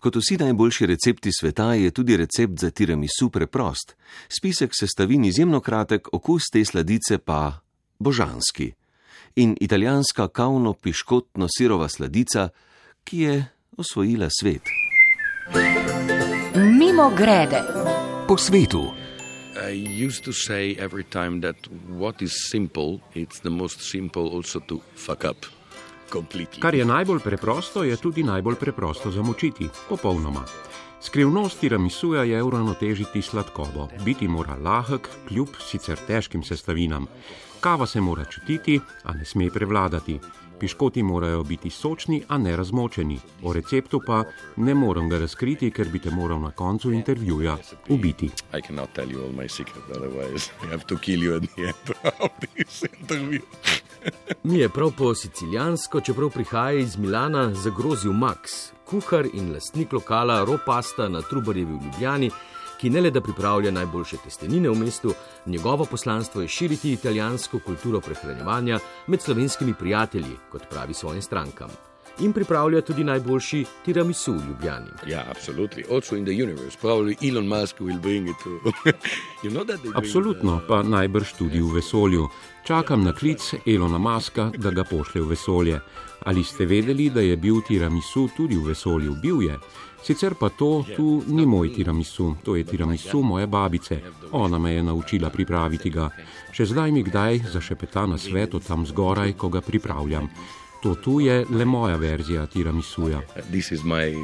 Kot vsi najboljši recepti sveta je tudi recept za tiramisu preprost. Spisek sestavin izjemno kratek, okus te sladice pa božanski. In italijanska kavno-piškotno sirova sladica, ki je osvojila svet. Mimo grede. Po svetu. I used to say every time that what is simple, it's the most simple also to fuck up. Kar je najbolj preprosto, je tudi najbolj preprosto zamočiti, popolnoma. Skrivnost tiramisuja je uravnotežiti sladkobo. Biti mora lahek, kljub sicer težkim sestavinam. Kava se mora čutiti, a ne sme prevladati. Piškoti morajo biti sočni, a ne razmočeni. O receptu pa ne morem ga razkriti, ker bi te moral na koncu intervjuja ubiti. I Mi je prav po sicilijansko, čeprav prihaja iz Milana, zagrozil Max, kuhar in lastnik lokala Ropasta na Trubarjevi v Ljubljani, ki ne le da pripravlja najboljše testenine v mestu, njegovo poslanstvo je širiti italijansko kulturo prehranjevanja med slovenskimi prijatelji, kot pravi svojim strankam. In pripravlja tudi najboljši tiramisu v Ljubljani. Yeah, absolutely. Also in the universe, probably Elon Musk will bring it to. you know Absolutno, pa najbrž tudi v vesolju. Čakam na klic Elona Maska, da ga pošlje v vesolje. Ali ste vedeli, da je bil tiramisu tudi v vesolju? Bil je. Sicer pa to tu ni moj tiramisu, to je tiramisu moje babice. Ona me je naučila pripraviti ga. Še zdaj mi kdaj zašepeta na svetu tam zgoraj, ko ga pripravljam. To tu je le moja verzija tiramisuja. This is my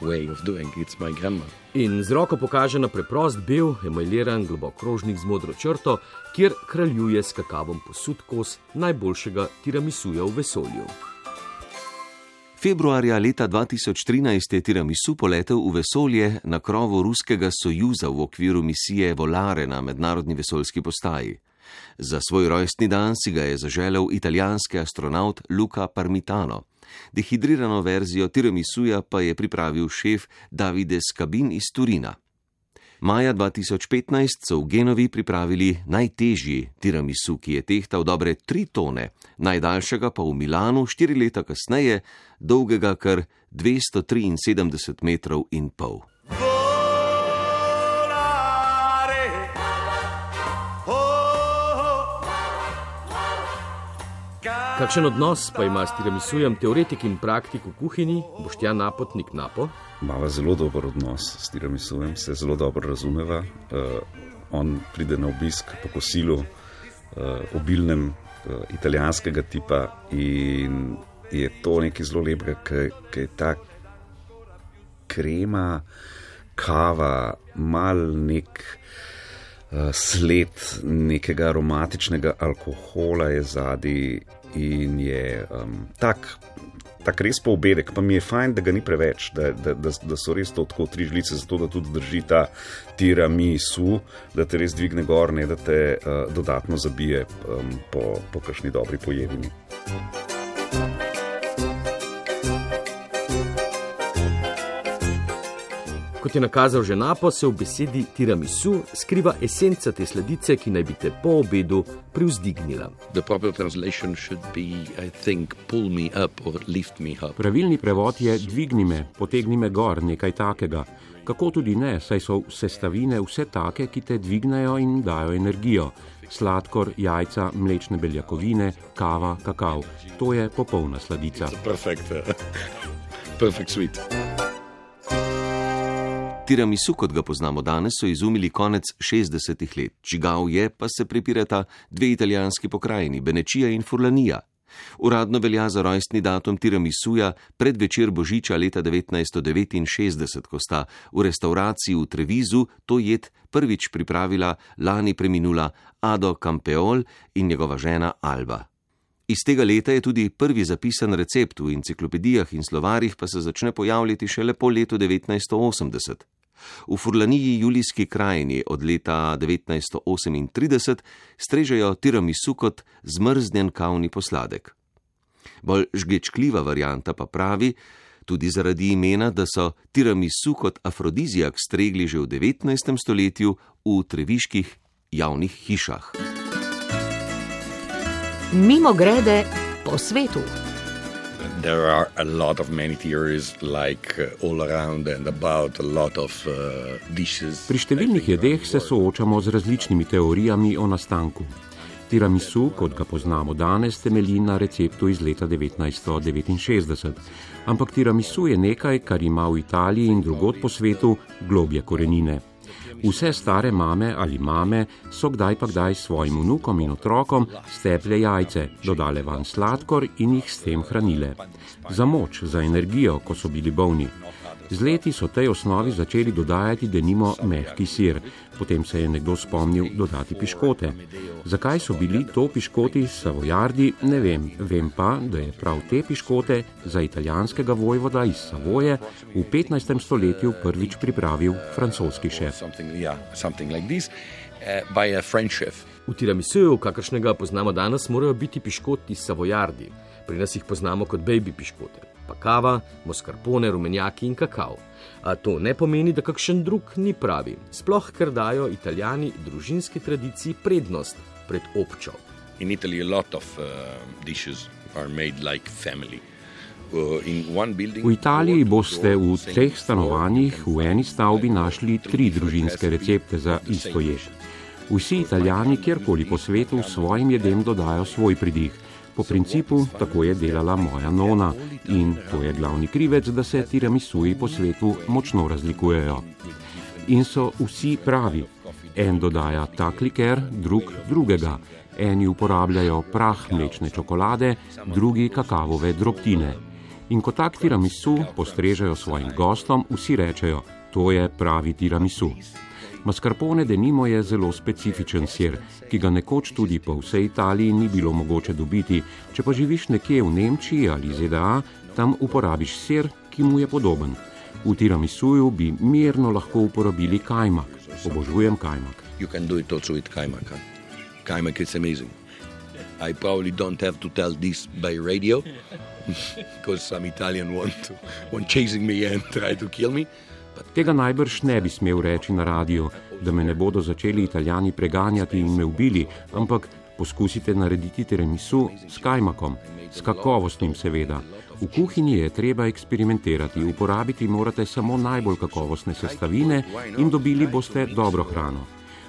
way of doing. It's my grandma. In z roko pokaže na preprost bel, emajliran globok krožnik z modro črto, kjer kraljuje s kakavom posud kos najboljšega tiramisuja v vesolju. Februarja leta 2013 je tiramisu poletel v vesolje na krovu ruskega sojuza v okviru misije Volare na mednarodni vesoljski postaji. Za svoj rojstni dan si ga je zaželel italijanski astronaut Luca Parmitano. Dehidrirano verzijo tiramisuja pa je pripravil šef Davide Skabin iz Turina. Maja 2015 so v Genovi pripravili najtežji tiramisu, ki je tehtal dobre tri tone, najdaljšega pa v Milanu štiri leta kasneje, dolgega kar 273 metrov in pol. Kakšen odnos pa ima s tiramisujem teoretik in praktik v kuhinji, Boštjan Napotnik Napo? Mava zelo dober odnos s tiramisujem, se zelo dobro razumeva. Uh, on pride na obisk po kosilu, uh, obilnem, uh, italijanskega tipa in je to nekaj zelo lepega, ker je ta krema, kava, mal nek. Sled nekega aromatičnega alkohola je zadaj in je um, tak, tak res poobedek, pa mi je fajn, da ga ni preveč, da, da, da, da so res to tako tri žlice, zato da tudi drži ta tiramisu, da te res dvigne gor, ne da te uh, dodatno zabije um, po, po kakšni dobri pojedini. Kot je nakazal že Napo, se v besedi tiramisu skriva esenca te sladice, ki naj bi te po obedu privzdignila. The proper translation should be, I think, pull me up or lift me up. Pravilni prevod je dvigni me, potegni me gor, nekaj takega. Kako tudi ne, saj so sestavine vse take, ki te dvignejo in dajo energijo. Sladkor, jajca, mlečne beljakovine, kava, kakav. To je popolna sladica. Perfect, uh, perfect sweet. Tiramisu, kot ga poznamo danes, so izumili konec 60-ih let. Čigav je, pa se prepirata dve italijanski pokrajini, Benečija in Furlanija. Uradno velja za rojstni datum tiramisuja predvečer Božiča leta 1969, ko sta v restauraciji v Trevizu to jed prvič pripravila lani preminula Ado Campeol in njegova žena Alba. Iz tega leta je tudi prvi zapisan recept v enciklopedijah in slovarjih, pa se začne pojavljati šele po letu 1980. V Furlaniji Julijski krajini od leta 1938 strežejo tiramisu kot zmrznjen kavni posladek. Bolj žgečkljiva varijanta pa pravi, tudi zaradi imena, da so tiramisu kot afrodizijak stregli že v 19. stoletju v treviških javnih hišah. Mimo grede po svetu. There are a lot of many theories, like uh, all around and about a lot of uh, dishes. Pri številnih jedeh se soočamo z različnimi teorijami o nastanku. Tiramisu, kot ga poznamo danes, temelji na receptu iz leta 1969. Ampak tiramisu je nekaj, kar ima v Italiji in drugod po svetu globje korenine. Vse stare mame ali mame so kdaj pa kdaj svojim vnukom in otrokom steple jajce, dodale van sladkor in jih s tem hranile. Za moč, za energijo, ko so bili bolni. Z leti so tej osnovi začeli dodajati denimo mehki sir, potem se je nekdo spomnil dodati piškote. Zakaj so bili to piškoti savojardi, ne vem. Vem pa, da je prav te piškote za italijanskega vojvoda iz Savoje v 15. stoletju prvič pripravil francoski šef. V tiramisuju, kakršnega poznamo danes, morajo biti piškoti savojardi. Pri nas jih poznamo kot baby piškote pa kava, mascarpone, rumenjaki in kakav. A to ne pomeni, da kakšen drug ni pravi, sploh ker dajo italijani družinski tradiciji prednost pred občo. In Italiji je veliko dishes are made like family. Uh, v Italiji boste v treh stanovanjih v eni stavbi našli tri družinske recepte za isto jed. Vsi italijani, kjerkoli po svetu, svojim jedem dodajo svoj pridih. Po principu, tako je delala moja nona in to je glavni krivec, da se tiramisuji po svetu močno razlikujejo. In so vsi pravi. En dodaja tak liker, drug drugega. Eni uporabljajo prah mlečne čokolade, drugi kakavove drobtine. In ko tak tiramisu postrežejo svojim gostom, vsi rečejo: To je pravi tiramisu. Mascarpone denimo je zelo specifičen sir, ki ga nekoč tudi po vsej Italiji ni bilo mogoče dobiti. Če pa živiš nekje v Nemčiji ali ZDA, tam uporabiš sir, ki mu je podoben. V tiramisuju bi mirno lahko uporabili kajmak. Obožujem kajmak. You can do it also with kajmak. Kajmak is amazing. I probably don't have to tell this by radio because some Italian want to, want chasing me and try to kill me. Tega najbrž ne bi smel reči na radiju, da me ne bodo začeli italijani preganjati in me ubili, ampak poskusite narediti tiramisu s kajmakom, s kakovostnim seveda. V kuhinji je treba eksperimentirati, uporabiti morate samo najbolj kakovostne sestavine in dobili boste dobro hrano.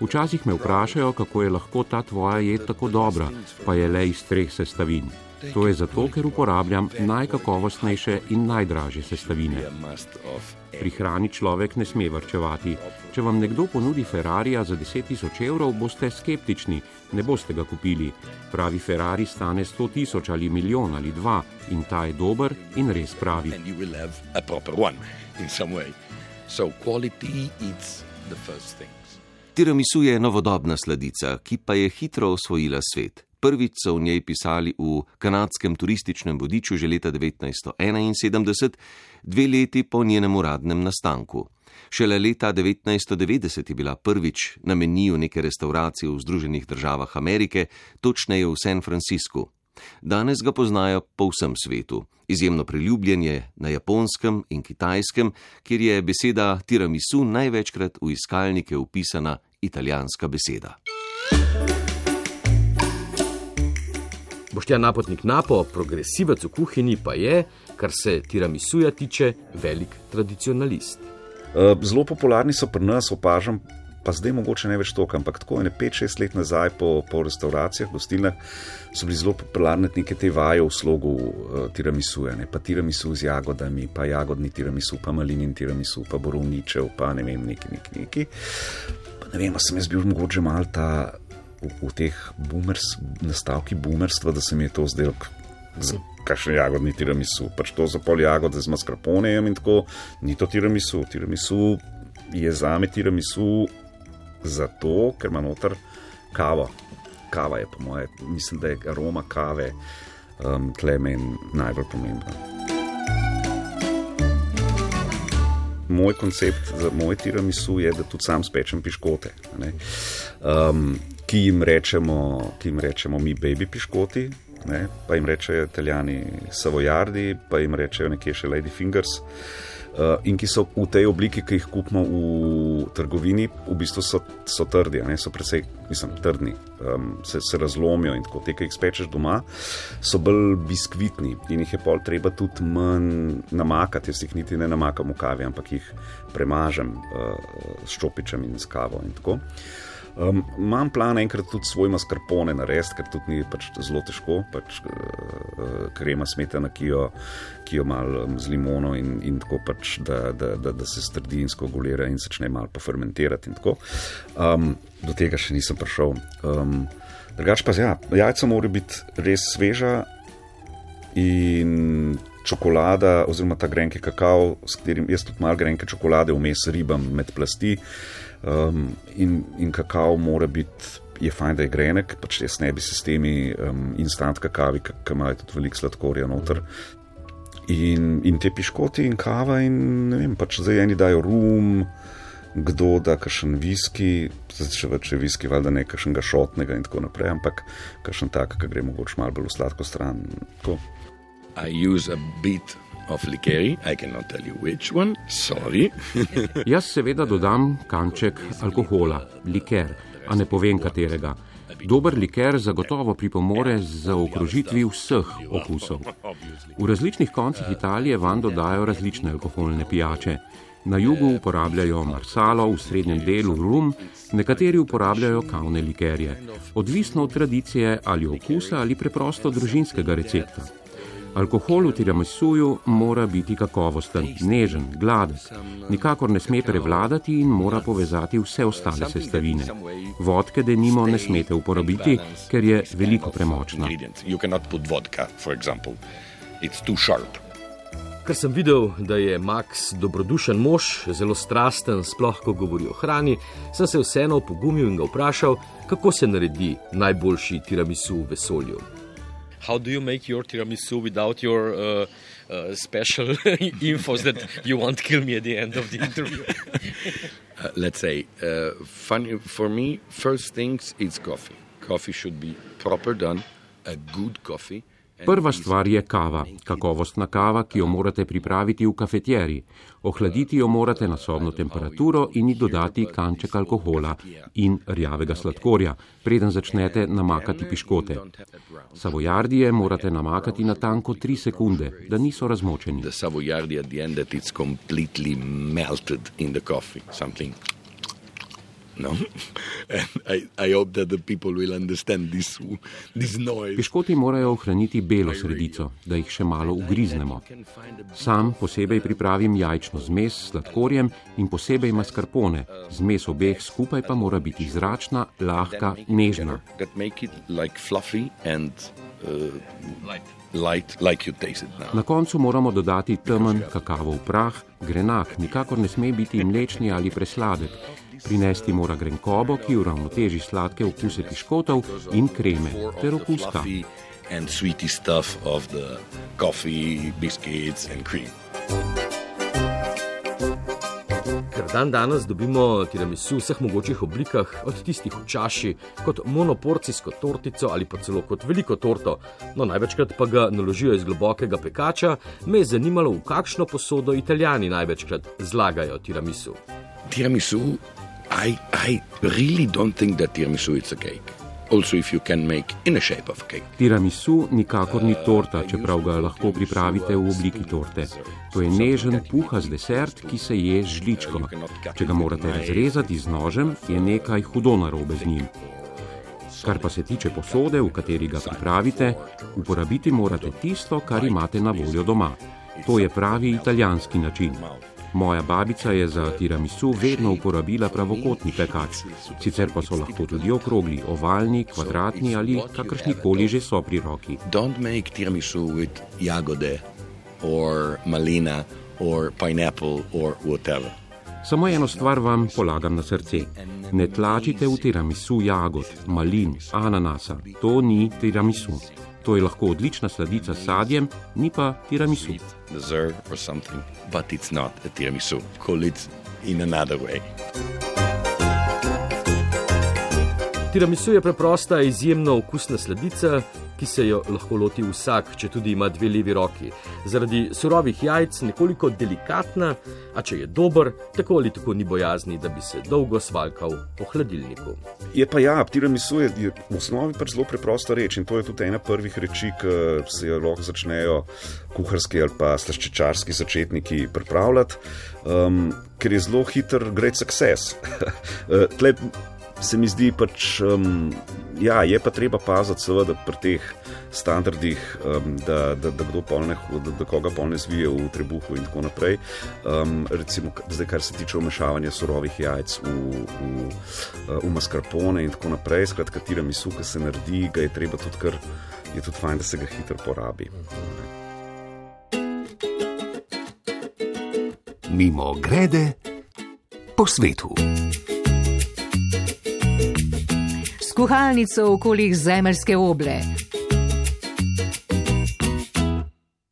Včasih me vprašajo, kako je lahko ta tvoja jed tako dobra, pa je le iz treh sestavin. To je zato, ker uporabljam najkakovostnejše in najdražje sestavine. Pri hrani človek ne sme vrčevati. Če vam nekdo ponudi Ferrari za 10 tisoč evrov, boste skeptični, ne boste ga kupili. Pravi Ferrari stane 100 tisoč ali milijon ali dva in ta je dober in res pravi. Tiramisu je novodobna sladica, ki pa je hitro osvojila svet. Prvič so v njej pisali v kanadskem turističnem vodiču že leta 1971, dve leti po njenem uradnem nastanku. Šele leta 1990 je bila prvič na meniju neke restauracije v Združenih državah Amerike, točneje v San Franciscu. Danes ga poznajo po vsem svetu. Izjemno priljubljen je na japonskem in kitajskem, kjer je beseda tiramisu največkrat v iskalnike upisana italijanska beseda. Boštjan Napotnik Napo, progresivec v kuhinji, pa je, kar se tiramisuja tiče, velik tradicionalist. E, zelo popularni so pri nas, opažam, pa zdaj mogoče ne več toliko, ampak tako je 5-6 let nazaj po, po restauracijah, gostilnah, so bili zelo popularni neke te vaje v slogu uh, tiramisuja, ne? pa tiramisu z jagodami, pa jagodni tiramisu, pa malinin tiramisu, pa borovničev, pa ne vem, neki, neki, neki. Pa ne vem, sem jaz bil mogoče mal ta v, v teh boomers, nastavki boomerstva, da se mi je to zdelo, kakšne jagodni tiramisu. Pač to za pol jagode z maskarponejem in tako, ni to tiramisu. Tiramisu je za me tiramisu zato, ker ima noter kavo. Kava je po moje, mislim, da je aroma kave um, tle meni najbolj pomembna. Moj koncept za moj tiramisu je, da tudi sam spečem piškote. Um, ki jim rečemo, ki jim rečemo mi baby piškoti, ne? pa jim rečejo italijani savojardi, pa jim rečejo nekje še lady fingers. Uh, in ki so v tej obliki, ki jih kupimo v trgovini, v bistvu so, so trdi, ne, so precej, mislim, trdni, um, se, se razlomijo in tako te, ki jih spečeš doma, so bolj biskvitni in jih je pol treba tudi manj namakati. Jaz jih niti ne namakam v kavi, ampak jih premažem uh, s čopičem in s kavo in tako. Um, imam plan enkrat tudi svoj mascarpone narediti, ker tudi ni pač zelo težko, pač uh, krema smetana, ki jo, ki jo malo um, z limono in, in tako pač, da, da, da, da se strdi in skogulira in začne malo pofermentirati. Um, do tega še nisem prišel. Um, drugač pa ja, jajca mora biti res sveža in. Čokolada, oziroma ta grenki kakao, s katerim jaz tudi malo grenke čokolade vmes ribam med plasti. Uh, Um, in, in kakao mora biti, je fajn, da je grenek, pač jaz ne bi se s temi um, instant kakavi, ki imajo tudi veliko sladkorja noter. In, in te piškoti in kava, in ne vem, pač zdaj eni dajo rum, kdo da kakšen viski, zdaj še več je viski, valjda ne kakšnega šotnega in tako naprej, ampak kakšen tak, ki gre mogoče malo bolj v sladko stran. Tako. I use a bit of likeri, I cannot tell you which one, sorry. Jaz seveda dodam kanček alkohola, liker, a ne povem katerega. Dober liker zagotovo pripomore za okrožitvi vseh okusov. V različnih koncih Italije van dodajo različne alkoholne pijače. Na jugu uporabljajo marsalo, v srednjem delu rum, nekateri uporabljajo kavne likerje. Odvisno od tradicije ali okusa ali preprosto družinskega recepta. Alkohol v tiramisuju mora biti kakovosten, nežen, gladek, nikakor ne sme prevladati in mora povezati vse ostale sestavine. Vodke, da nimo, ne smete uporabiti, ker je veliko premočna. Ker sem videl, da je Max dobrodušen mož, zelo strasten, sploh ko govori o hrani, sem se vseeno pogumil in ga vprašal, kako se naredi najboljši tiramisu v vesolju how do you make your tiramisu without your uh, uh, special infos that you won't kill me at the end of the interview? uh, let's say, uh, funny for me, first things it's coffee. Coffee should be proper done, a good coffee. Prva stvar je kava, kakovostna kava, ki jo morate pripraviti v kafetjeri. Ohladiti jo morate na sobno temperaturo in ji dodati kanček alkohola in rjavega sladkorja, preden začnete namakati piškote. Savojardije morate namakati na tanko 3 sekunde, da niso razmočeni. No? I, I this, this Piškoti morajo ohraniti belo sredico, da jih še malo ugriznemo. Sam posebej pripravim jajčno zmes s sladkorjem in posebej mascarpone. Zmes obeh skupaj pa mora biti zračna, lahka, nežna. Light, like Na koncu moramo dodati temen kakavov prah, grenak, nikakor ne sme biti mlečni ali presladek. Prinesti mora grenkobo, ki uravnoteži sladke okuse piškotov in kreme ter okus kafe. Ker dan danes dobimo tiramisu v vseh mogočih oblikah, od tistih v čaši, kot monoporcijsko tortico ali pa celo kot veliko torto, no največkrat pa ga naložijo iz globokega pekača, me je zanimalo, v kakšno posodo italijani največkrat zlagajo tiramisu. Tiramisu I, I really don't think that tiramisu is a cake. Also, if you can make in a shape of a cake. Tiramisu nikakor ni torta, čeprav ga lahko pripravite v obliki torte. To je nežen, puhas desert, ki se je z žličko. Če ga morate razrezati z nožem, je nekaj hudo narobe z njim. Kar pa se tiče posode, v kateri ga pripravite, uporabiti morate tisto, kar imate na voljo doma. To je pravi italijanski način. Moja babica je za tiramisu vedno uporabila pravokotni pekač, sicer pa so lahko tudi okrogli, ovalni, kvadratni ali kakršni koli že so pri roki. Don't make tiramisu with jagode or malina or pineapple or whatever. Samo eno stvar vam polagam na srce. Ne tlačite v tiramisu jagod, malin, ananasa. To ni tiramisu. To je lahko odlična sladica s sadjem, ni pa tiramisu. Tiramisu je preprosta, izjemno okusna sladica, ki se jo lahko loti vsak, če tudi ima dve levi roki. Zaradi surovih jajc nekoliko delikatna, a če je dober, tako ali tako ni bojazni, da bi se dolgo svalkal po hladilniku. Je pa ja, tiramisu je, je v osnovi pač zelo preprosta reč in to je tudi ena prvih reči, ki se jo lahko začnejo kuharski ali pa slaščičarski začetniki pripravljati, um, ker je zelo hiter, great success. Tle se mi zdi pač, um, ja, je pa treba paziti, seveda, pri teh standardih, um, da, da, da kdo polne, da, da koga polne zvije v trebuhu in tako naprej. Um, recimo, zdaj, kar se tiče umešavanja surovih jajc v, v, v mascarpone in tako naprej, skratka, katera misu, ki se naredi, ga je treba tudi kar, je tudi fajn, da se ga hitro porabi. Mimo grede po svetu. Kuhalnico v okoljih zemeljske oble.